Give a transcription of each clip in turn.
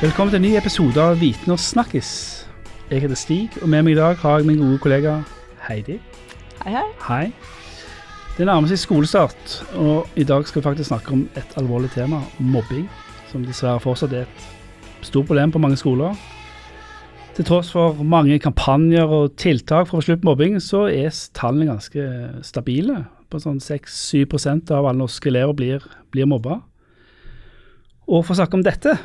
Velkommen til en ny episode av Viten og snakkis. Jeg heter Stig, og med meg i dag har jeg min gode kollega Heidi. Hei, hei. Hei. Det nærmer seg skolestart, og i dag skal vi faktisk snakke om et alvorlig tema, mobbing, som dessverre fortsatt er et stort problem på mange skoler. Til tross for mange kampanjer og tiltak for å få slutt på mobbing, så er tallene ganske stabile. På sånn 6-7% av alle norske elever blir, blir mobba. Og for å snakke om dette,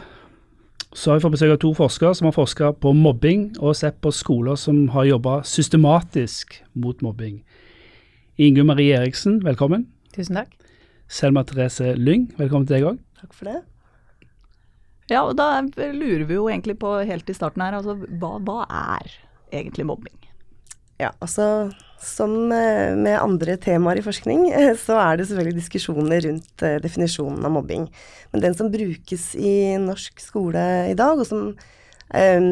så har vi fått besøk av to forskere som har forska på mobbing og sett på skoler som har jobba systematisk mot mobbing. Ingunn Marie Eriksen, velkommen. Tusen takk. Selma Therese Lyng, velkommen til deg òg. Takk for det. Ja, og da lurer vi jo egentlig på helt i starten her, altså hva, hva er egentlig mobbing? Ja, altså som eh, med andre temaer i forskning, eh, så er det selvfølgelig diskusjoner rundt eh, definisjonen av mobbing. Men den som brukes i norsk skole i dag, og som um,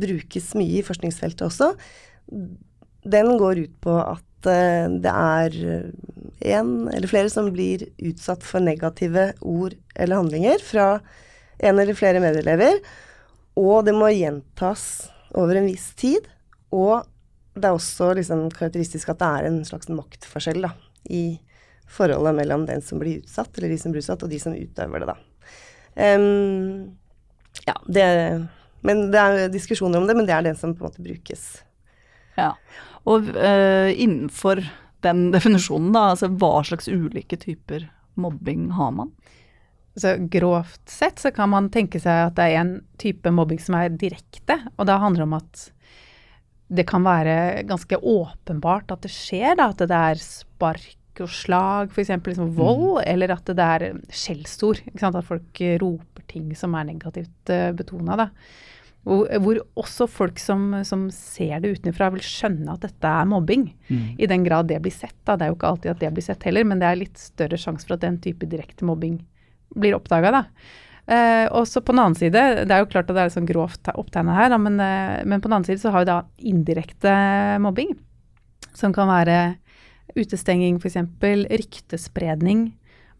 brukes mye i forskningsfeltet også, den går ut på at det er en eller flere som blir utsatt for negative ord eller handlinger fra en eller flere medelever, og det må gjentas over en viss tid. og det er også liksom karakteristisk at det er en slags maktforskjell da, i forholdet mellom den som blir utsatt, eller de som blir utsatt, og de som utøver det, da. Um, ja, det Men det er diskusjoner om det, men det er den som på en måte brukes. Ja, og uh, innenfor den definisjonen, da, altså hva slags ulike typer mobbing har man? Så grovt sett så kan man tenke seg at det er en type mobbing som er direkte, og det handler om at det kan være ganske åpenbart at det skjer, da, at det er spark og slag, f.eks. Liksom vold, mm. eller at det er skjellsord. At folk roper ting som er negativt uh, eh, betona. Hvor, hvor, også folk som, som ser det utenfra, vil skjønne at dette er mobbing. Mm. I den grad det blir sett. Da. Det er jo ikke alltid at det blir sett heller, men det er litt større sjanse for at den type direkte mobbing blir oppdaga. Uh, og så på den annen side, det er jo klart at det er sånn grovt opptegna her, da, men, uh, men, på den annen side så har vi da indirekte mobbing. Som kan være utestenging f.eks., ryktespredning,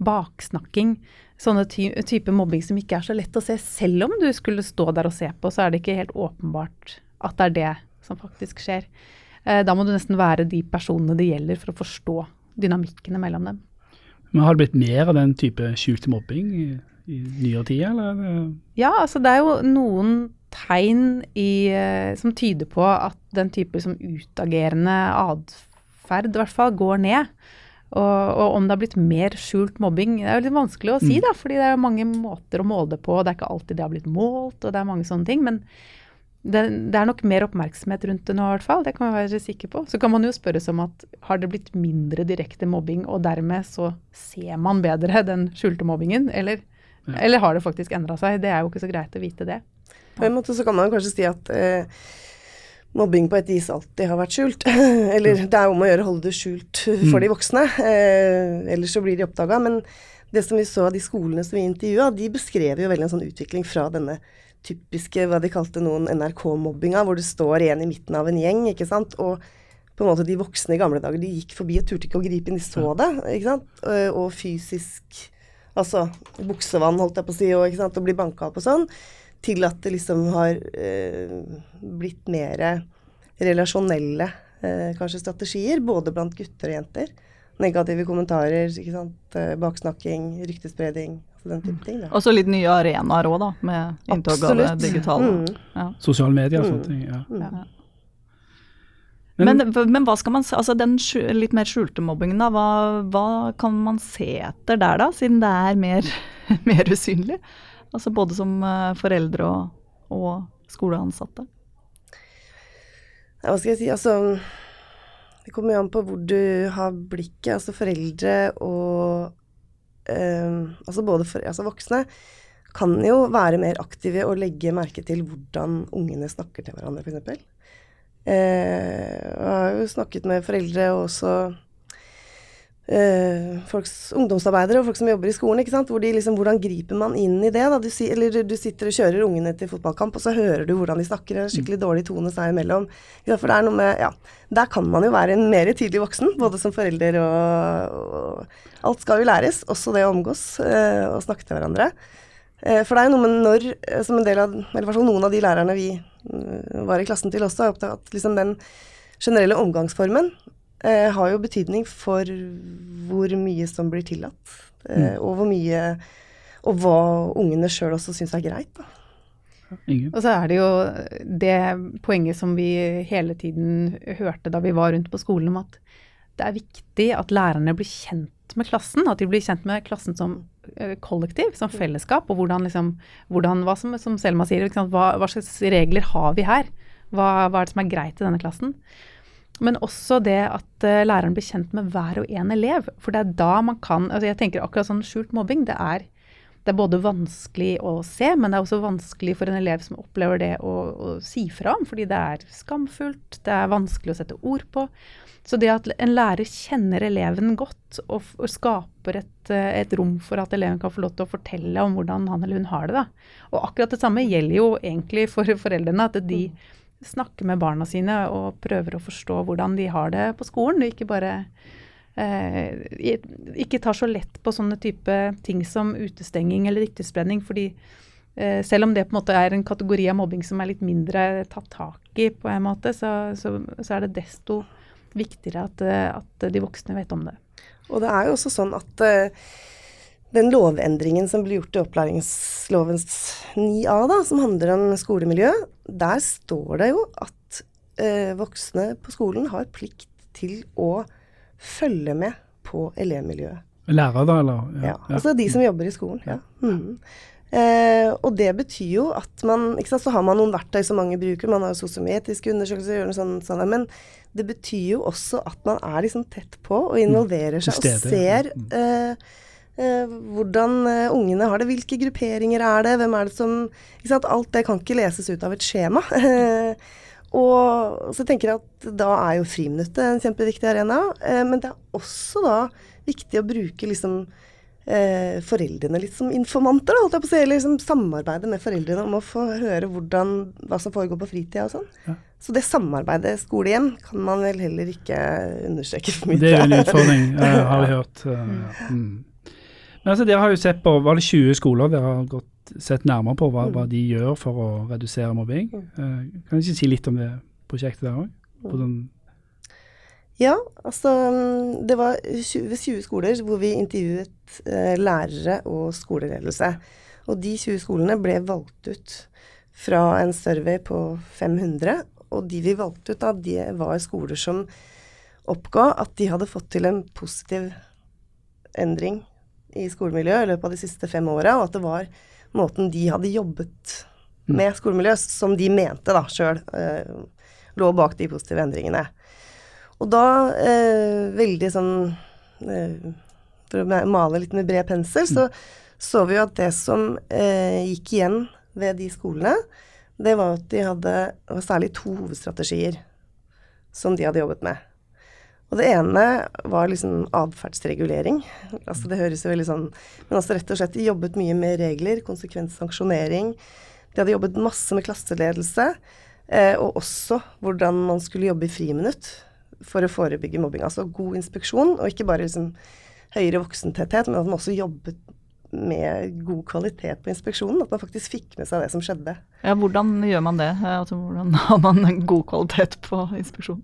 baksnakking. Sånne ty type mobbing som ikke er så lett å se. Selv om du skulle stå der og se på, så er det ikke helt åpenbart at det er det som faktisk skjer. Uh, da må du nesten være de personene det gjelder for å forstå dynamikkene mellom dem. Men Har det blitt mer av den type skjulte mobbing? i nyere tid, eller? Ja, altså det er jo noen tegn i, eh, som tyder på at den type liksom, utagerende atferd i hvert fall går ned. Og, og, om det har blitt mer skjult mobbing, det er jo litt vanskelig å si, mm. da, fordi det er mange måter å måle det på. og Det er ikke alltid det har blitt målt, og det er mange sånne ting. Men det, det er nok mer oppmerksomhet rundt det nå, i hvert fall. Det kan vi være sikre på. Så kan man jo spørre seg om at har det blitt mindre direkte mobbing, og dermed så ser man bedre den skjulte mobbingen, eller eller har det faktisk endra seg? Det er jo ikke så greit å vite det. På en måte så kan man kanskje si at eh, mobbing på et vis alltid har vært skjult. Eller det er om å gjøre å holde det skjult for de mm. voksne, eh, ellers så blir de oppdaga. Men det som vi så av de skolene som vi intervjua, de beskrev jo veldig en sånn utvikling fra denne typiske, hva de kalte noen NRK-mobbinga, hvor det står en i midten av en gjeng, ikke sant. Og på en måte de voksne i gamle dager, de gikk forbi og turte ikke å gripe inn, de så det, ikke sant. Og, og fysisk altså buksevann, holdt jeg på å si, og, sant, og bli banka opp og sånn, til at det liksom har eh, blitt mer relasjonelle eh, kanskje strategier, både blant gutter og jenter. Negative kommentarer, ikke sant? Eh, baksnakking, ryktespredning. Altså den type ting. Da. Og så litt nye arenaer òg, da, med inntog av det digitale. Mm. Ja. Sosiale medier og sånne ting. ja. Mm. ja. Men, men, men, hva skal man se, altså den litt mer skjulte mobbingen, da, hva, hva, kan man se etter der da, siden det er mer, mer usynlig? Altså både som uh, foreldre og, og, skoleansatte. Hva skal jeg si, altså Det kommer jo an på hvor du har blikket. Altså foreldre og uh, Altså både for, altså voksne kan jo være mer aktive og legge merke til hvordan ungene snakker til hverandre, f.eks. Eh, jeg har jo snakket med foreldre og også eh, folks ungdomsarbeidere og folk som jobber i skolen. ikke sant? Hvor de liksom, hvordan griper man inn i det? da? Du, si, eller du sitter og kjører ungene til fotballkamp, og så hører du hvordan de snakker. Er skikkelig dårlig tone seg imellom. Ja, for det er noe med, ja, Der kan man jo være en mer tidlig voksen, både som forelder og, og Alt skal jo læres, også det å omgås eh, og snakke til hverandre. Eh, for det er jo noe med når, som en del av, eller hvert fall noen av de lærerne vi mm, var i klassen til også, er opptatt av at liksom den generelle omgangsformen eh, har jo betydning for hvor mye som blir tillatt, eh, mm. og hvor mye Og hva ungene sjøl også syns er greit. da. Og så er det jo det poenget som vi hele tiden hørte da vi var rundt på skolen, om at det er viktig at lærerne blir kjent med klassen. At de blir kjent med klassen som eh, kollektiv, som fellesskap. Og hvordan, liksom, hvordan hva som, som Selma sier, hva, hva, slags regler har vi her? Hva, hva, er det som er greit i denne klassen? Men også det at uh, læreren blir kjent med hver og en elev. For det er da man kan altså Jeg tenker akkurat sånn skjult mobbing, det er, det er både vanskelig å se, men det er også vanskelig for en elev som opplever det å, å si fra om, fordi det er skamfullt, det er vanskelig å sette ord på. Så det at en lærer kjenner eleven godt og, og skaper et, eh, et, rom for at eleven kan få lov til å fortelle om hvordan han eller hun har det. Da. Og akkurat det samme gjelder jo egentlig for foreldrene. At de mm snakke med barna sine og prøver å forstå hvordan de har det på skolen. og Ikke bare eh, ikke tar så lett på sånne type ting som utestenging eller ryktespredning. fordi eh, selv om det på en måte er en kategori av mobbing som er litt mindre tatt tak i, på en måte, så, så, så er det desto viktigere at, at, de voksne vet om det. Og det er jo også sånn at eh, den lovendringen som ble gjort i opplæringslovens 9a, da, som handler om skolemiljø, der står det jo at eh, voksne på skolen har plikt til å følge med på elevmiljøet. Lærere, da, eller? Ja, ja, altså de som jobber i skolen. ja. Mm. Eh, og det betyr jo at man ikke sant, Så har man noen verktøy som mange bruker. Man har jo sosiometriske undersøkelser, gjør noe sånt, sånt, men det betyr jo også at man er liksom tett på og involverer seg og ser mm. Eh, hvordan eh, ungene har det, hvilke grupperinger er det, hvem er det som Alt det kan ikke leses ut av et skjema. og så tenker jeg at da er jo friminuttet en kjempeviktig arena. Eh, men det er også da viktig å bruke liksom eh, foreldrene litt som informanter, jeg på. Eller liksom samarbeide med foreldrene om å få høre hvordan, hva som foregår på fritida og sånn. Ja. Så det samarbeidet skole-hjem kan man vel heller ikke understreke for mye. Det er en utfordring, har vi hørt. Mm. Men altså, Dere har jo sett på var det 20 skoler dere har gått, sett nærmere på hva, mm. hva, de gjør for å redusere mobbing. Uh, kan du ikke si litt om det prosjektet der òg? Mm. Ja, altså det var 20, 20 skoler hvor vi intervjuet eh, lærere og skoleledelse. Og de 20 skolene ble valgt ut fra en survey på 500. Og de vi valgte ut da, de var skoler som oppga at de hadde fått til en positiv endring i skolemiljøet i løpet av de siste fem åra, og at det var måten de hadde jobbet mm. med skolemiljø, som de mente da sjøl eh, lå bak de positive endringene. Og da, eh, veldig sånn eh, For å male litt med bred pensel, så mm. så vi jo at det som eh, gikk igjen ved de skolene, det var at de hadde særlig to hovedstrategier som de hadde jobbet med. Og det ene var liksom atferdsregulering. Altså det høres jo veldig sånn Men altså rett og slett de jobbet mye med regler, konsekvenssanksjonering. De hadde jobbet masse med klasseledelse. Eh, og også hvordan man skulle jobbe i friminutt for å forebygge mobbing. Altså god inspeksjon, og ikke bare liksom høyere voksentetthet, men at man også jobbet med god kvalitet på inspeksjonen. At man faktisk fikk med seg det som skjedde. Ja, Hvordan gjør man det? Altså, hvordan har man god kvalitet på inspeksjonen?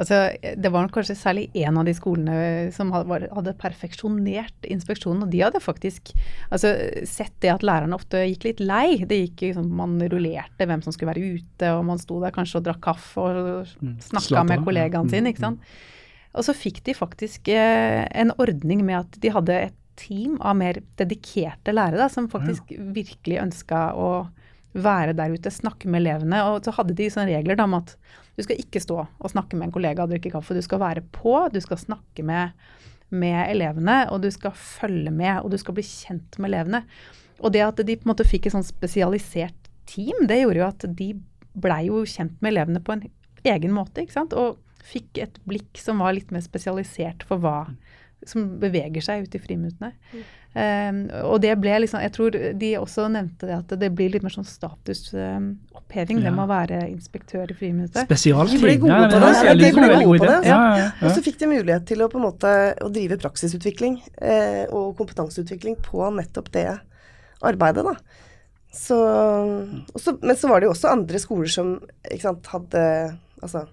Altså, det var kanskje særlig én av de skolene som hadde, perfeksjonert inspeksjonen. Og de hadde faktisk altså, sett det at lærerne ofte gikk litt lei. Det gikk liksom, Man rullerte hvem som skulle være ute, og man sto der kanskje og drakk kaffe og mm. snakka med kollegaene sine. ikke sant. Og så fikk de faktisk eh, en ordning med at de hadde et team av mer dedikerte lærere da, som faktisk virkelig ønska å være der ute, snakke med elevene. Og så hadde de sånne regler da, om at du skal ikke stå og snakke med en kollega og drikke kaffe. Du skal være på, du skal snakke med, med elevene, og du skal følge med, og du skal bli kjent med elevene. Og det at de på en måte fikk et sånn spesialisert team, det gjorde jo at de blei jo kjent med elevene på en egen måte. ikke sant? Og fikk et blikk som var litt mer spesialisert for hva som beveger seg ute i friminuttene. Mm. Um, og det ble liksom Jeg tror de også nevnte det at det blir litt mer sånn statusoppheving, um, ja. det med å være inspektør i friminuttet. Spesialting. De ble gode på det. Ja, de ble gode på det. Ja, og så fikk de mulighet til å på en måte å drive praksisutvikling eh, og kompetanseutvikling på nettopp det arbeidet, da. Så, også, men så var det jo også andre skoler som ikke sant, hadde Altså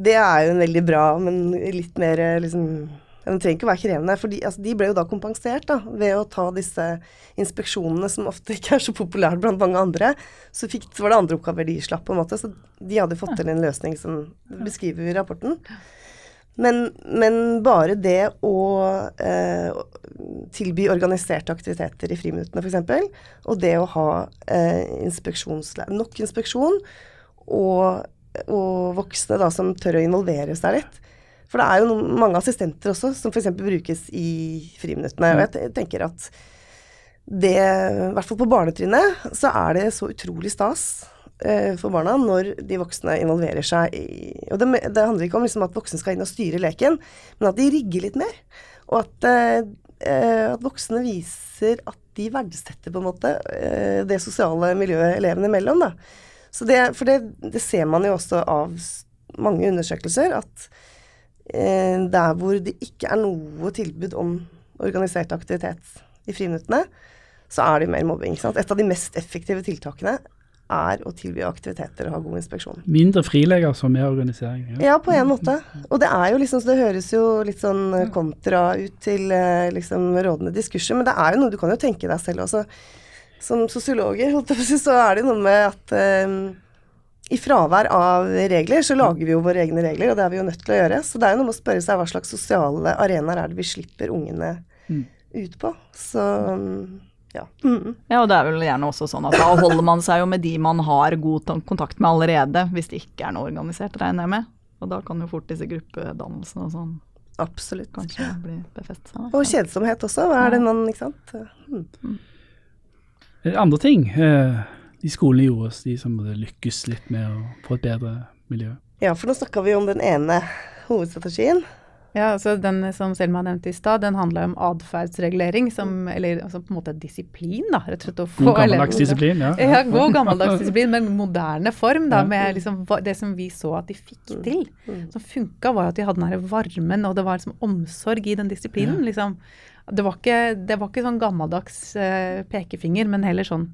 Det er jo en veldig bra, men litt mer liksom Den trenger ikke å være krevende. For de, altså, de ble jo da kompensert da, ved å ta disse inspeksjonene, som ofte ikke er så populære blant mange andre. Så, fikk, så var det andre oppgaver de slapp, på en måte. Så de hadde fått til en løsning som beskriver i rapporten. Men, men, bare det å eh, tilby organiserte aktiviteter i friminuttene f.eks., og det å ha eh, nok inspeksjon og, og, voksne da, som tør å involvere seg litt. For det er jo noen, mange assistenter også som f.eks. brukes i friminuttene. Og jeg tenker at det, i hvert fall på barnetrinnet, så er det så utrolig stas Eh, for barna når de voksne involverer seg i Og det, det handler ikke om liksom at voksne skal inn og styre leken, men at de rigger litt mer. Og at, eh, at voksne viser at de verdsetter på en måte eh, det sosiale miljøet elevene imellom. Da. Så det, for det, ser man jo også av mange undersøkelser, at der hvor det ikke er noe tilbud om organisert aktivitet i friminuttene, så er det mer mobbing. Et av de mest effektive tiltakene er å tilby aktiviteter og ha god inspeksjon. Mindre frilegger som mer organisering? Ja. ja, på en måte. Og det er jo liksom, så det høres jo litt sånn eh, kontra ut til eh, liksom rådende diskurser, men det er jo noe du kan jo tenke deg selv også. Som sosiologer, så er det jo noe med at i fravær av regler, så lager vi jo våre egne regler, og det er vi jo nødt til å gjøre. Så det er jo noe med å spørre seg hva slags sosiale arenaer er det vi slipper ungene mm. ut på. Så ja. Mm. ja, og det er vel gjerne også sånn at da holder man seg jo med de man har god kontakt med allerede, hvis det ikke er noe organisert, regner jeg med. Og da kan jo fort disse gruppedannelsene og sånn Absolutt. kanskje bli befestet. Og kjedsomhet også. Hva er det man Ikke sant. Mm. mm. Andre ting eh, de skolene gjorde, oss, de som lykkes litt med å få et bedre miljø? Ja, for nå snakka vi om den ene hovedstrategien. Ja, altså Den som Selma nevnte i stad, den handler om atferdsregulering, eller altså på en måte disiplin, da. rett og slett å få God gammeldags disiplin, ja. ja. God gammeldags disiplin, men moderne form, da, med liksom det som vi så at de fikk mm. til. Mm. Som funka, var at de hadde den her varmen, og det var liksom omsorg i den disiplinen. liksom. Det var ikke, det var ikke sånn gammeldags uh, pekefinger, men heller sånn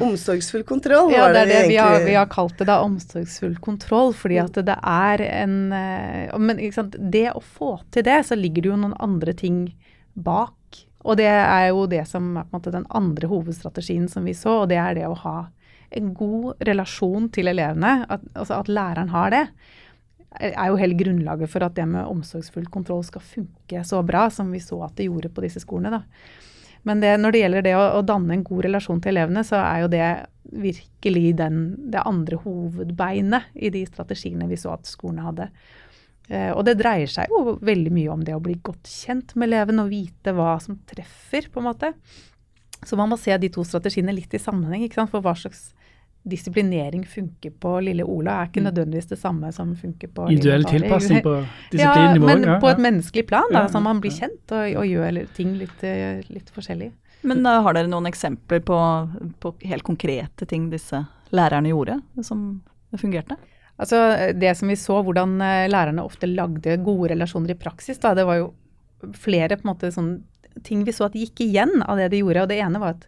Omsorgsfull kontroll, var ja, det, det, det vi, har, vi har, kalt det da omsorgsfull kontroll, fordi at det er en uh, Men det å få til det, så ligger det jo noen andre ting bak. Og det er jo det som er på en måte den andre hovedstrategien som vi så, og det er det å ha en god relasjon til elevene. At, altså at læreren har det er jo hele grunnlaget for at det med omsorgsfull kontroll skal funke så bra som vi så at det gjorde på disse skolene. Da. Men det, når det gjelder det å, å, danne en god relasjon til elevene, så er jo det virkelig den, det andre hovedbeinet i de strategiene vi så at skolene hadde. Eh, og det dreier seg jo veldig mye om det å bli godt kjent med eleven og vite hva som treffer, på en måte. Så man må se de to strategiene litt i sammenheng. For hva slags disiplinering funker på lille Ola, er ikke mm. nødvendigvis det samme som funker på Individuell tilpassing på disiplinnivå? Ja, men ja, på et menneskelig plan, da, så man blir kjent og, og gjør ting litt, eh, litt forskjellig. Men uh, har dere noen eksempler på, på, helt konkrete ting disse lærerne gjorde, som fungerte? Altså, det som vi så, hvordan uh, lærerne ofte lagde gode relasjoner i praksis, da, det var jo flere på en måte sånn ting vi så at gikk igjen av det de gjorde. Og det ene var at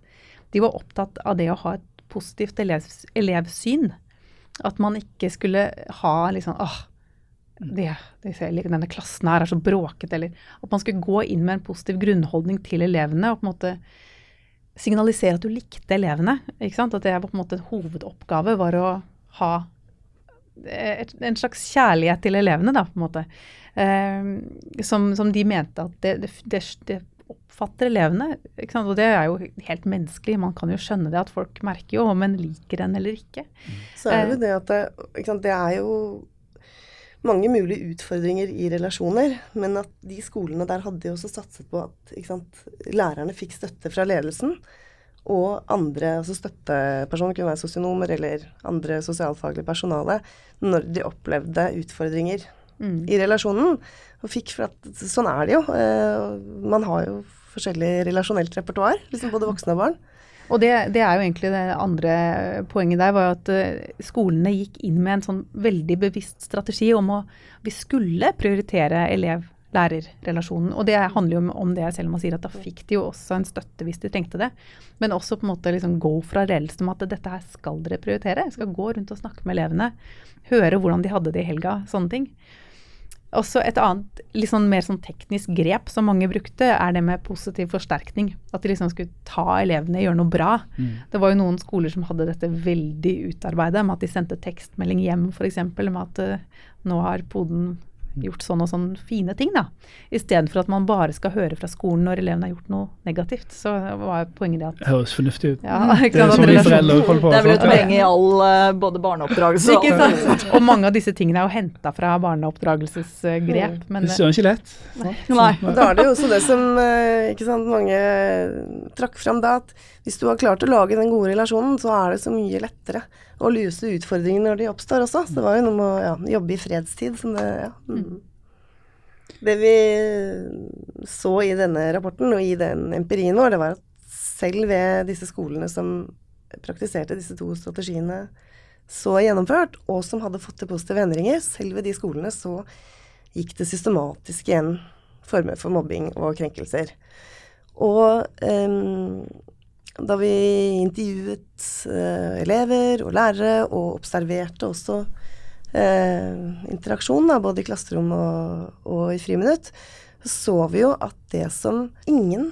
de var opptatt av det å ha et positivt elev, elevsyn. At man ikke skulle ha liksom åh, det, det, denne klassen her er så bråkete, eller at man skulle gå inn med en positiv grunnholdning til elevene og på en måte signalisere at du likte elevene. ikke sant? At det var på en måte en hovedoppgave var å ha en slags kjærlighet til elevene, da, på en måte. Eh, som, som, de mente at det, det, det, oppfatter elevene. Og det er jo helt menneskelig, man kan jo skjønne det at folk merker jo om en liker en eller ikke. Så er det det at det, det er jo mange mulige utfordringer i relasjoner, men at de skolene der hadde jo også satset på at sant, lærerne fikk støtte fra ledelsen. Og andre altså støttepersoner, kunne være sosionomer eller andre sosialfaglige personale, når de opplevde utfordringer mm. i relasjonen. Og fikk for at Sånn er det jo. Eh, man har jo forskjellig relasjonelt repertoar, liksom både voksne og barn. Og det, det, er jo egentlig det andre poenget der, var jo at uh, skolene gikk inn med en sånn veldig bevisst strategi om å Vi skulle prioritere elev, lærerrelasjonen. Og det handler jo om det man sier at da fikk de jo også en støtte hvis de trengte det. Men også på en måte liksom gå fra ledelsen om at dette her skal dere prioritere. Jeg skal gå rundt og snakke med elevene. Høre hvordan de hadde det i helga. Sånne ting. Også et annet litt sånn mer sånn teknisk grep som mange brukte, er det med positiv forsterkning. At de liksom skulle ta elevene, gjøre noe bra. Mm. Det var jo noen skoler som hadde dette veldig utarbeidet, med at de sendte tekstmelding hjem f.eks. med at uh, nå har poden gjort sånn og sånn fine ting, da. Istedenfor at man bare skal høre fra skolen når elevene har gjort noe negativt. Så var poenget det at Høres fornuftig ut. Ja, det er sånn vi foreldre holder på Det er vel et poeng i all uh, både barneoppdragelse og Ikke sant. Og mange av disse tingene er jo henta fra barneoppdragelsesgrep. Mm. Men, det er ikke lett. Nei. Nei. Da er det jo også det som uh, ikke sant, mange trakk fram da, at hvis du har klart å lage den gode relasjonen, så er det så mye lettere å løse utfordringene når de oppstår også. Så det var jo noe med å ja, jobbe i fredstid som det ja. Mm. Det vi så i denne rapporten og i den empirien vår, det var at selv ved disse skolene som praktiserte disse to strategiene så gjennomført, og som hadde fått til positive endringer, selv ved de skolene så gikk det systematisk igjen former for mobbing og krenkelser. Og um, da vi intervjuet uh, elever og lærere, og observerte også uh, interaksjon, da, både i klasserom og, og, i friminutt, så vi jo at det som ingen,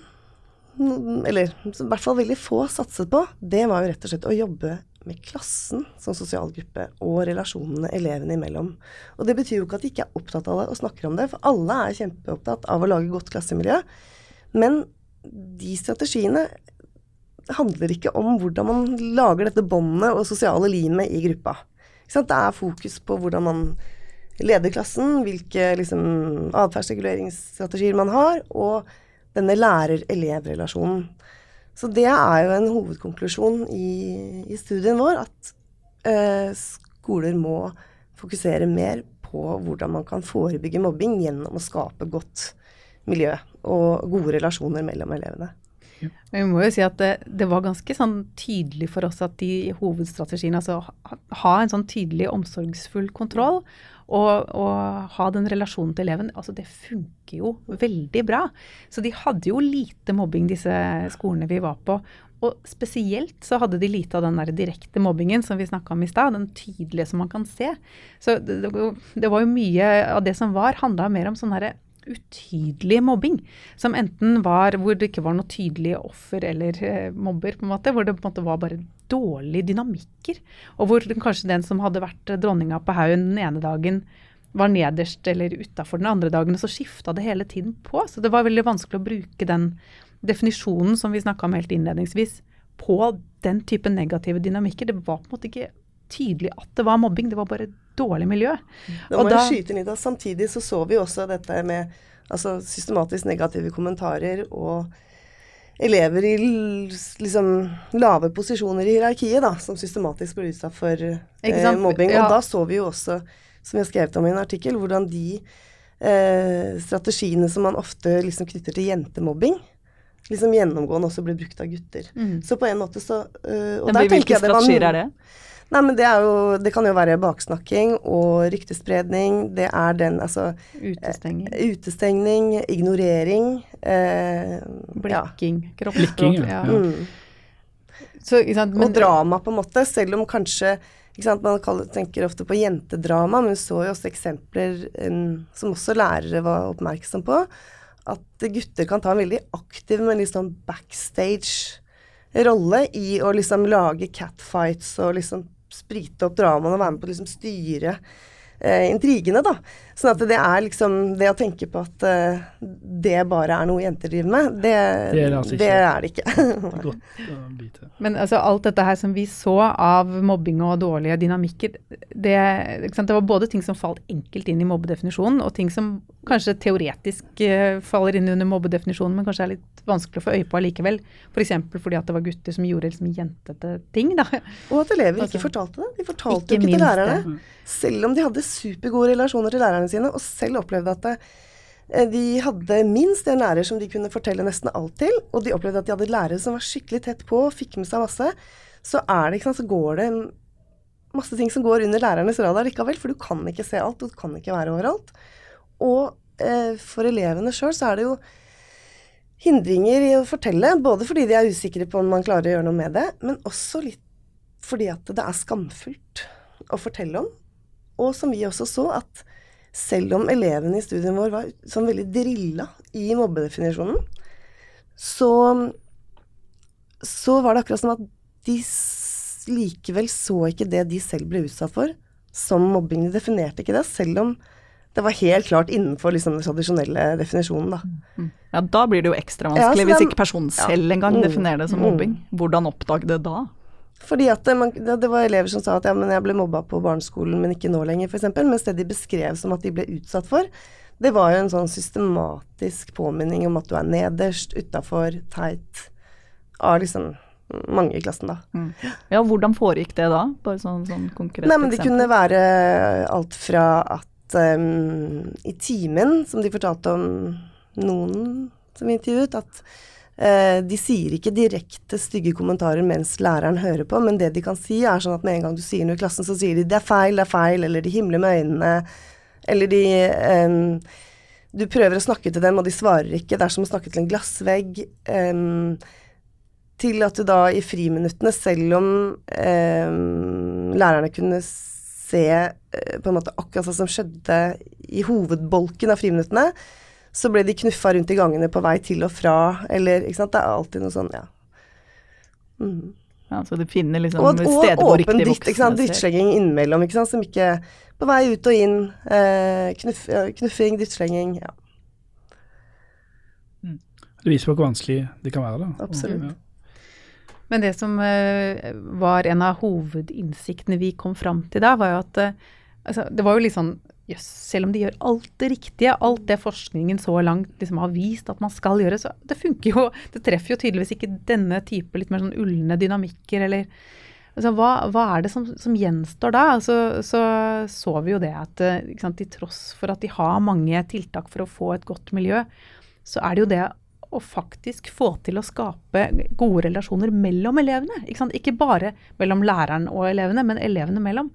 eller i hvert fall veldig få, satset på, det var jo rett og slett å jobbe med klassen som sosial gruppe og relasjonene elevene imellom. Og det betyr jo ikke at de ikke er opptatt av det og snakker om det, for alle er kjempeopptatt av å lage godt klassemiljø. Men de strategiene handler ikke om hvordan man lager dette båndet og sosiale limet i gruppa. Det er fokus på hvordan man leder klassen, hvilke liksom, atferdsreguleringsstrategier man har, og denne lærer-elev-relasjonen. Så det er jo en hovedkonklusjon i, i studien vår, at eh, skoler må fokusere mer på hvordan man kan forebygge mobbing gjennom å skape godt miljø og gode relasjoner mellom elevene. Men vi må jo si at det, det, var ganske sånn tydelig for oss at de hovedstrategiene, altså ha en sånn tydelig omsorgsfull kontroll og, og ha den relasjonen til eleven, altså det funker jo veldig bra. Så de hadde jo lite mobbing, disse skolene vi var på. Og spesielt så hadde de lite av den der direkte mobbingen som vi snakka om i stad, den tydelige som man kan se. Så det, det, var jo mye av det som var, handla mer om sånn herre utydelig mobbing. Som enten var hvor det ikke var noe tydelig offer eller eh, mobber, på en måte, hvor det på en måte var bare dårlige dynamikker. Og hvor kanskje den som hadde vært dronninga på haugen den ene dagen, var nederst eller utafor den andre dagen, og så skifta det hele tiden på. Så det var veldig vanskelig å bruke den definisjonen som vi snakka om helt innledningsvis, på den type negative dynamikker. Det var på en måte ikke tydelig at det var mobbing, det var bare dårlig miljø. Da må jeg skyte inn i det. Samtidig så så vi også dette med altså, systematisk negative kommentarer og elever i liksom lave posisjoner i hierarkiet da, som systematisk ble utsatt for eh, mobbing. Ja. Og da så vi jo også, som jeg skrev om i en artikkel, hvordan de eh, strategiene som man ofte liksom knytter til jentemobbing, liksom gjennomgående også ble brukt av gutter. Mm. Så på en måte så uh, og der Hvilke strategier er det? Nei, men det er jo Det kan jo være baksnakking og ryktespredning. Det er den, altså Utestengning. Eh, utestengning, ignorering. Eh, Blikking. Ja. Kroppsspråk. Ja. Mm. Så, sant, og drama, på en måte. Selv om kanskje sant, Man kaller, tenker ofte på jentedrama, men vi så jo også eksempler um, som også lærere var oppmerksom på. At gutter kan ta en veldig aktiv, men litt sånn backstage rolle i å liksom lage catfights og liksom sprite opp dramaene og være med på å liksom styre intrigene, da. Sånn at det er liksom Det å tenke på at eh, det bare er noe jenter driver med, det, det, er, det, altså det er det ikke. Men altså alt dette her som vi så av mobbing og dårlige dynamikker, det, det, var både ting som falt enkelt inn i mobbedefinisjonen, og ting som kanskje teoretisk uh, faller inn under mobbedefinisjonen, men kanskje er litt vanskelig å få øye på allikevel. F.eks. For fordi at det var gutter som gjorde liksom jentete ting. Da. Og at elever altså, ikke fortalte det. De fortalte jo ikke til lærerne. Selv om de hadde supergode relasjoner til lærerne sine, og selv opplevde at eh, de hadde minst en lærer som de kunne fortelle nesten alt til, og de opplevde at de hadde lærere som var skikkelig tett på, og fikk med seg masse, så det så går det masse ting som går under lærernes radar likevel, for du kan ikke se alt, og du kan ikke være overalt. Og eh, for elevene sjøl så er det jo hindringer i å fortelle, både fordi de er usikre på om man klarer å gjøre noe med det, men også litt fordi at det er skamfullt å fortelle om. Og som vi også så, at selv om elevene i studien vår var sånn veldig drilla i mobbedefinisjonen, så, så var det akkurat som at de likevel så ikke det de selv ble utsatt for, som mobbing. De definerte ikke det, selv om det var helt klart innenfor liksom, den tradisjonelle definisjonen, da. Mm. Ja, da blir det jo ekstra vanskelig, ja, hvis ikke personen selv engang mm, definerer det som mm. mobbing. Hvordan oppdage det da? Fordi at det, man, det, var elever som sa at ja, men jeg ble mobba på barneskolen, men ikke nå lenger, f.eks. Mens det de beskrev som at de ble utsatt for, det var jo en sånn systematisk påminning om at du er nederst, utafor, teit, av liksom mange i klassen, da. Mm. Ja, hvordan foregikk det da? Bare sånn, sånn konkret Nei, men Det kunne være alt fra at um, i timen, som de fortalte om noen som vi intervjuet, at de sier ikke direkte stygge kommentarer mens læreren hører på, men det de kan si, er sånn at med en gang du sier noe i klassen, så sier de 'det er feil, det er feil', eller de himler med øynene, eller de um, Du prøver å snakke til dem, og de svarer ikke. Det er som å snakke til en glassvegg. Um, til at du da i friminuttene, selv om um, lærerne kunne se eh, på en måte akkurat sånn som skjedde i hovedbolken av friminuttene, så ble de knuffa rundt i gangene på vei til og fra, eller ikke sant. Det er alltid noe sånn, ja. Mm. Ja, Så du finner liksom og, steder hvor riktig voksne ser. Drittslenging innimellom, ikke sant. Som ikke På vei ut og inn. Eh, knuff, knuffing, drittslenging. Ja. Mm. Det viser hvor vanskelig det kan være, da. Absolutt. Ja. Men det som uh, var en av hovedinnsiktene vi kom fram til da, var jo at uh, altså, det var jo litt sånn yes, selv om de gjør alt det riktige, alt det forskningen så langt liksom har vist at man skal gjøre, så det funker jo Det treffer jo tydeligvis ikke denne type litt mer sånn ulne dynamikker, eller altså, hva, hva, er det som, som gjenstår da? Altså, så så vi jo det at eh, sant, til tross for at de har mange tiltak for å få et godt miljø, så er det jo det å faktisk få til å skape gode relasjoner mellom elevene. Ikke, ikke, bare mellom læreren og elevene, men elevene mellom.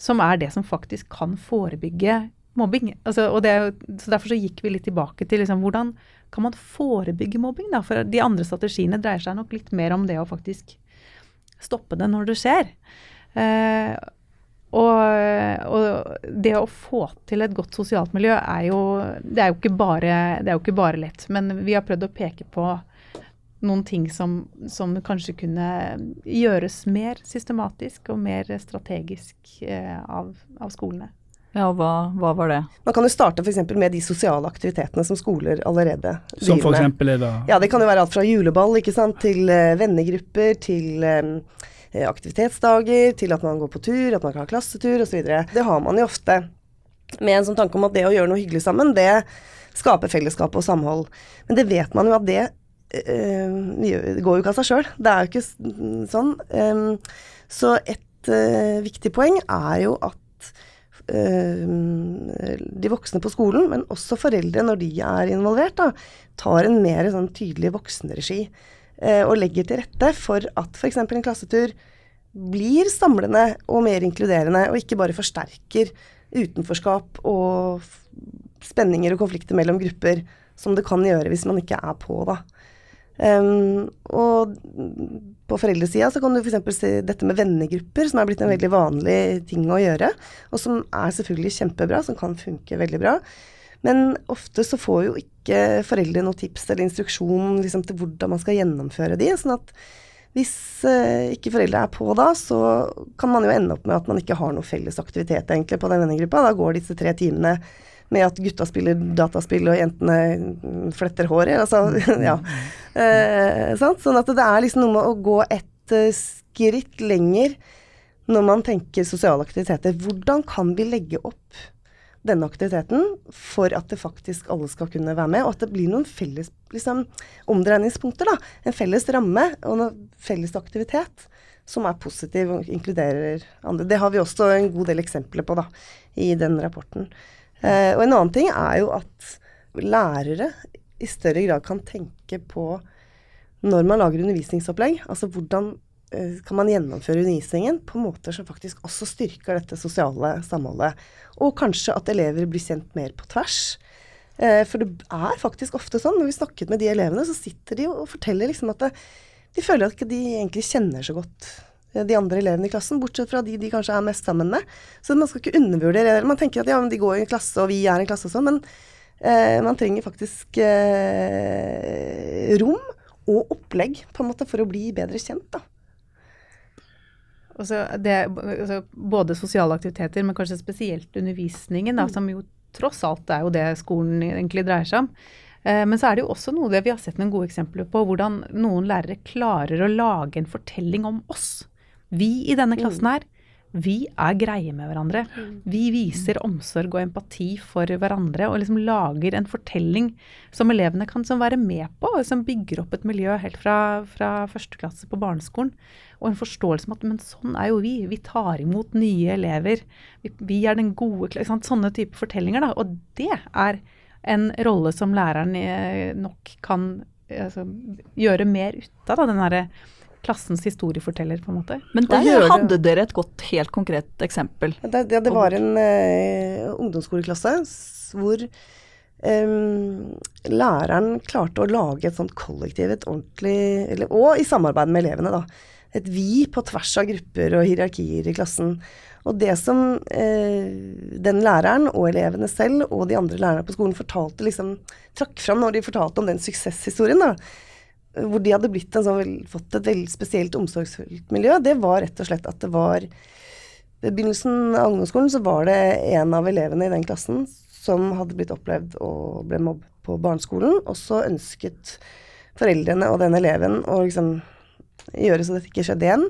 Som er det som faktisk kan forebygge mobbing. Altså, det, så Derfor så gikk vi litt tilbake til liksom, hvordan kan man forebygge mobbing. Da? For de andre strategiene dreier seg nok litt mer om det å faktisk stoppe det når det skjer. Eh, og, og, det å få til et godt sosialt miljø er jo Det er jo ikke bare, jo ikke bare lett. Men vi har prøvd å peke på noen ting som, som kanskje kunne gjøres mer systematisk og mer strategisk eh, av, av, skolene. Ja, og hva, hva, var det? Man kan jo starte f.eks. med de sosiale aktivitetene som skoler allerede driver med. Som f.eks. er da? Ja, det kan jo være alt fra juleball ikke sant, til eh, vennegrupper, til Eh, aktivitetsdager, til at man går på tur, at man kan ha klassetur osv. Det har man jo ofte med en sånn tanke om at det å gjøre noe hyggelig sammen, det skaper fellesskap og samhold. Men det vet man jo at det øh, går jo ikke av seg sjøl. Det er jo ikke sånn. Så et øh, viktig poeng er jo at de voksne på skolen, men også foreldre når de er involvert, da, tar en mer sånn tydelig voksenregi. Eh, og legger til rette for at f.eks. en klassetur blir samlende og mer inkluderende, og ikke bare forsterker utenforskap og spenninger og konflikter mellom grupper, som det kan gjøre hvis man ikke er på, da. Um, og på foreldresida så kan du f.eks. se dette med vennegrupper, som er blitt en veldig vanlig ting å gjøre, og som er selvfølgelig kjempebra, som kan funke veldig bra. Men ofte så får jo ikke foreldre noe tips eller instruksjon liksom, til hvordan man skal gjennomføre de. sånn at hvis uh, ikke foreldre er på da, så kan man jo ende opp med at man ikke har noe felles aktivitet egentlig på den vennegruppa. Da går disse tre timene med at gutta spiller dataspill og jentene fletter håret. Altså, ja. Eh, sånn at det er liksom noe med å gå et uh, skritt lenger når man tenker sosiale aktiviteter. Hvordan kan vi legge opp denne aktiviteten for at det faktisk alle skal kunne være med, og at det blir noen felles liksom, omdreiningspunkter. da, En felles ramme og en felles aktivitet som er positiv og inkluderer andre. Det har vi også en god del eksempler på da, i den rapporten. Eh, og en annen ting er jo at lærere i større grad kan tenke på når man lager undervisningsopplegg, altså hvordan Eh, kan man gjennomføre undervisningen på måter som faktisk også styrker dette sosiale samholdet. Og kanskje at elever blir kjent mer på tvers. Eh, for det er faktisk ofte sånn, når vi snakket med de elevene, så sitter de og forteller liksom at det, de føler at de egentlig kjenner så godt eh, de andre elevene i klassen, bortsett fra de de kanskje er mest sammen med. Så man skal ikke undervurdere Man tenker at ja, men de går i en klasse, og vi er en klasse og sånn, men eh, man trenger faktisk eh, rom og opplegg på en måte for å bli bedre kjent, da. Det, altså både sosiale aktiviteter, men kanskje spesielt undervisningen, da, mm. som jo tross alt er jo det skolen egentlig dreier seg om. Eh, men så er det jo også noe det vi har sett noen gode eksempler på, hvordan noen lærere klarer å lage en fortelling om oss. Vi i denne klassen mm. her, vi er greie med hverandre. Vi viser omsorg og empati for hverandre og liksom lager en fortelling som elevene kan være med på, og som bygger opp et miljø helt fra, fra første klasse på barneskolen. Og en forståelse om at men sånn er jo vi. Vi tar imot nye elever. Vi, vi er den gode Sånne type fortellinger. da, Og det er en rolle som læreren eh, nok kan altså, gjøre mer ut av. den derre klassens historieforteller, på en måte. Men der hadde dere et godt, helt konkret eksempel. Det, det, det var en uh, ungdomsskoleklasse hvor um, læreren klarte å lage et sånt kollektiv, et ordentlig eller, Og i samarbeid med elevene, da. Et vi på tvers av grupper og hierarkier i klassen. Og det som eh, den læreren og elevene selv og de andre lærerne på skolen fortalte, liksom trakk fram når de fortalte om den suksesshistorien, da, hvor de hadde sånn, fått et veldig spesielt omsorgsfullt miljø, det var rett og slett at det var Ved begynnelsen av ungdomsskolen så var det en av elevene i den klassen som hadde blitt opplevd og ble mobbet på barneskolen, og så ønsket foreldrene og den eleven å liksom gjøre så dette ikke skjedde igjen.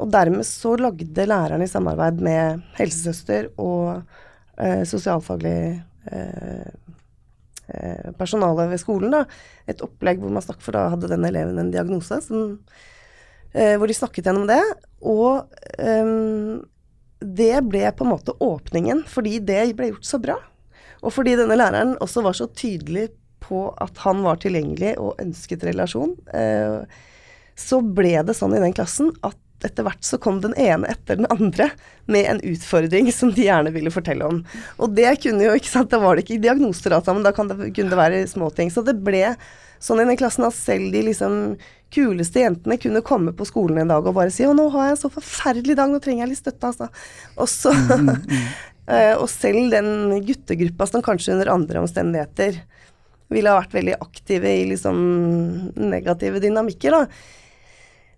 Og dermed så lagde læreren i samarbeid med helsesøster og eh, sosialfaglig Eh, personalet ved skolen da, et opplegg hvor man snakket, for da hadde den eleven en diagnose, som, eh, hvor de snakket gjennom det. Og um, det ble på en måte åpningen, fordi det ble gjort så bra. Og fordi denne læreren også var så tydelig på at han var tilgjengelig og ønsket relasjon, eh, så ble det sånn i den klassen at etter hvert så kom den ene etter den andre med en utfordring som de gjerne ville fortelle om. Og det kunne jo, ikke sant, da var det ikke diagnoser men sammen, da det, kunne det være småting. Så det ble sånn i den klassen at selv de liksom kuleste jentene kunne komme på skolen en dag og bare si 'Å, nå har jeg en så forferdelig dag, nå trenger jeg litt støtte', altså. Og så mm, mm, mm. Eh, og selv den guttegruppa som kanskje under andre omstendigheter ville ha vært veldig aktive i liksom negative dynamikker, da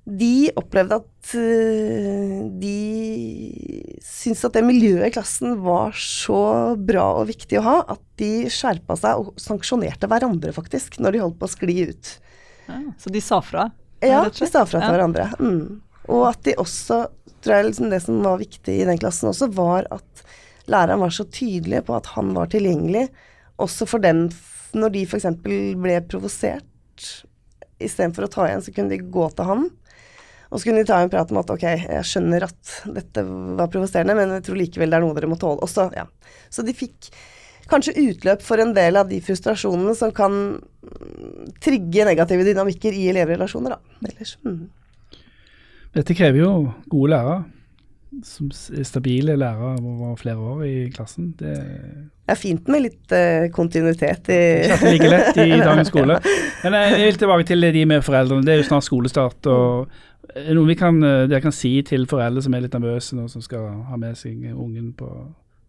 de opplevde at uh, de syntes at det miljøet i klassen var så bra og viktig å ha, at de skjerpa seg og sanksjonerte hverandre, faktisk, når de holdt på å skli ut. Ja, så de sa fra? Ja, de sa fra til ja. hverandre. Mm. Og at de også, tror jeg liksom det som var viktig i den klassen også, var at læreren var så tydelig på at han var tilgjengelig, også for dem når de f.eks. ble provosert. Istedenfor å ta igjen, så kunne de gå til han og så kunne de ta en prat om at ok, jeg skjønner at dette var provoserende, men jeg tror likevel det er noe dere må tåle. Også, ja. Så de fikk kanskje utløp for en del av de frustrasjonene som kan trigge negative dynamikker i elevrelasjoner, da. Ellers. Mm. Dette krever jo gode lærere. Som stabile lærere over flere år i klassen. Det er fint med litt uh, kontinuitet i Ikke like lett i dagens skole. Men jeg vil tilbake til de med foreldrene. Det er jo snart skolestart. og noe vi kan, eh, dere kan si til foreldre som er litt nervøse nå, som skal ha med seg ungen på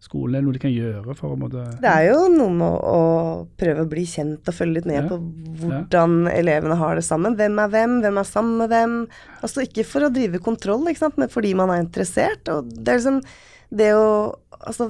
skolen? Noe de kan gjøre for å måtte Det er jo noe med å, prøve å bli kjent og følge litt med ja. på hvordan ja. elevene har det sammen. Hvem er hvem, hvem er sammen med hvem. Altså ikke for å drive kontroll, ikke sant, men fordi man er interessert. Og det er liksom det å Altså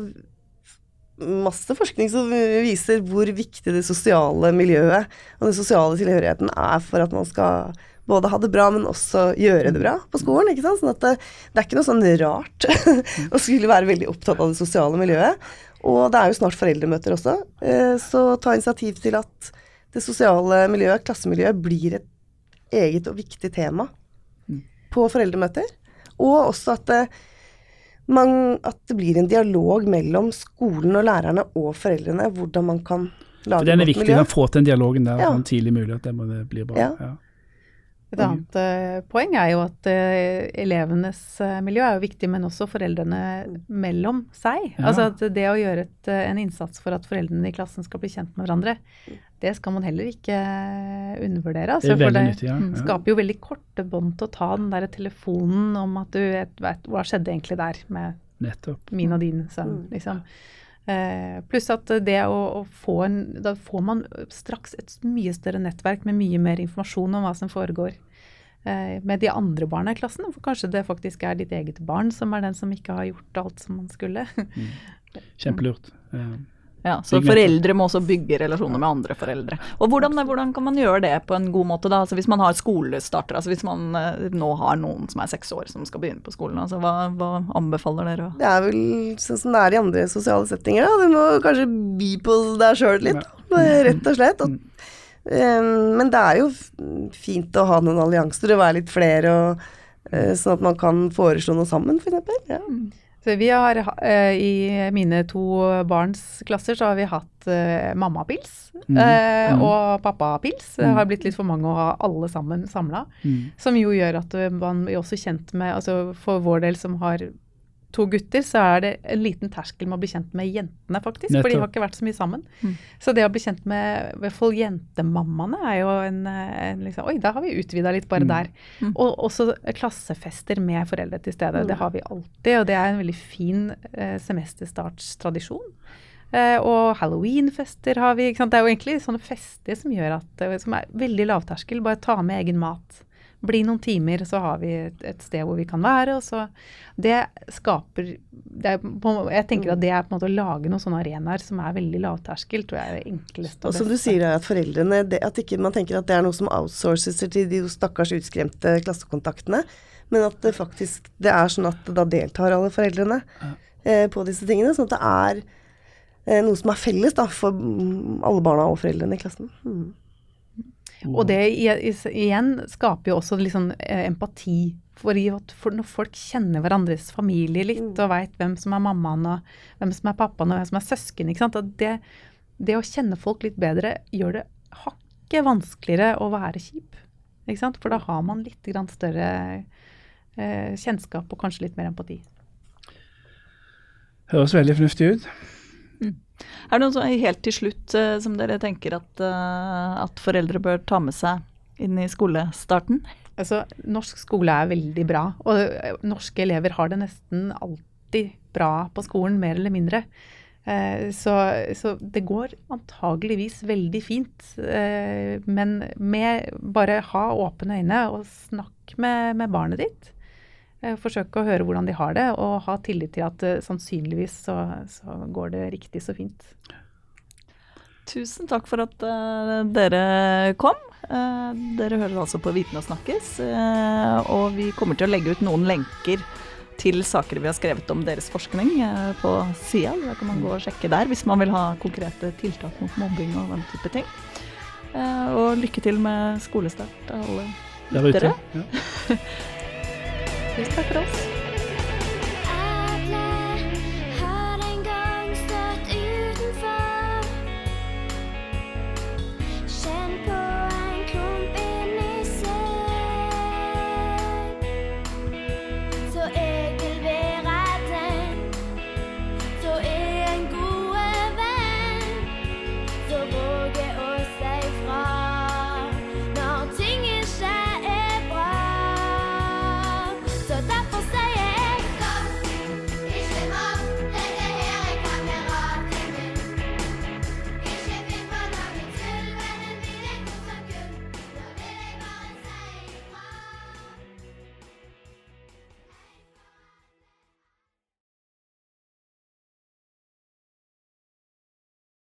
masse forskning som viser hvor viktig det sosiale miljøet og den sosiale tilhørigheten er for at man skal både ha det bra, men også gjøre det bra på skolen. ikke sant? Sånn at det, det er ikke noe sånn rart å skulle være veldig opptatt av det sosiale miljøet. Og det er jo snart foreldremøter også, eh, så ta initiativ til at det sosiale miljøet, klassemiljøet, blir et eget og viktig tema mm. på foreldremøter. Og også at det, man, at det blir en dialog mellom skolen og lærerne og foreldrene, hvordan man kan lage et godt miljø. Den er viktig, å få til den dialogen der ja. sånn tidlig mulig, at det blir bra. Ja. ja. Et annet uh, poeng er jo at uh, elevenes uh, miljø er jo viktig, men også foreldrene mellom seg. Ja. Altså at det å gjøre et, en innsats for at foreldrene i klassen skal bli kjent med hverandre, det skal man heller ikke undervurdere. Altså, det er veldig nyttig, ja. Mm, skaper jo veldig korte bånd til å ta den der telefonen om at du vet, vet hva skjedde egentlig der med Nettopp. min og din sønn, mm. liksom. Eh, pluss at det å, å, få en Da får man straks et mye større nettverk med mye mer informasjon om hva som foregår eh, med de andre barna i klassen. For kanskje det faktisk er ditt eget barn som er den som ikke har gjort alt som man skulle. mm. Kjempelurt. Eh, ja, Så foreldre må også bygge relasjoner med andre foreldre. Og hvordan, hvordan, kan man gjøre det på en god måte, da? Altså Hvis man har skolestarter, altså hvis man uh, nå har noen som er seks år som skal begynne på skolen, altså hva, hva, anbefaler dere? Det er vel sånn som det er i andre sosiale settinger, da. Du må kanskje by på deg sjøl litt, ja. rett og slett. Og, um, men det er jo fint å ha noen allianser og være litt flere, og, uh, sånn at man kan foreslå noe sammen, f.eks. Ja. Mm. Så vi har, uh, I mine to barns klasser så har vi hatt uh, mammapils mm. uh, og pappapils. Det har blitt litt for mange å ha alle sammen samla. Mm. Som jo gjør at man er også kjent med altså For vår del som har to gutter, så er det en liten terskel med å bli kjent med jentene, faktisk. Nettopp. For de har ikke vært så mye sammen. Mm. Så det å bli kjent med i hvert fall jentemammaene er jo en, en liksom, Oi, da har vi utvida litt bare mm. der. Mm. Og også klassefester med foreldre til stede. Det har vi alltid, og det er en veldig fin eh, semesterstartstradisjon. Eh, og halloweenfester har vi. Det er jo egentlig sånne fester som gjør at, eh, som er veldig lavterskel. Bare ta med egen mat bli noen timer, så har vi et, et sted hvor vi kan være. og så Det skaper det er, Jeg tenker at det er på en måte å lage noen sånne arenaer som er veldig lavterskel, tror jeg er det enkleste. Og som du sier, at foreldrene det, At ikke man tenker at det er noe som outsources til de stakkars utskremte klassekontaktene, men at det faktisk det er sånn at da deltar alle foreldrene eh, på disse tingene. Sånn at det er eh, noe som er felles da, for alle barna og foreldrene i klassen. Mm. Og det igjen skaper jo også liksom empati. For, for når folk kjenner hverandres familie litt, mm. og veit hvem som er mammaen, og hvem som er pappaen, og hvem som er søsken ikke sant? Det, det, å kjenne folk litt bedre gjør det hakket vanskeligere å være kjip. Ikke sant? For da har man litt større eh, kjennskap og kanskje litt mer empati. Høres veldig fornuftig ut. Er det noe helt til slutt uh, som dere tenker at, uh, at, foreldre bør ta med seg inn i skolestarten? Altså, norsk skole er veldig bra, og uh, norske elever har det nesten alltid bra på skolen, mer eller mindre. Så, så, det går antageligvis veldig fint. Men med bare ha åpne øyne og snakk med, med barnet ditt. Eh, forsøke å høre hvordan de har det, og ha tillit til at uh, sannsynligvis så, så, går det riktig så fint. Tusen takk for at uh, dere kom. Uh, dere hører altså på Viten og snakkes, og vi kommer til å legge ut noen lenker til saker vi har skrevet om deres forskning på sida. Da kan man gå og sjekke der hvis man vil ha konkrete tiltak mot mobbing og den type ting. og lykke til med skolestart, alle lyttere. Ja. Tusen takk for oss.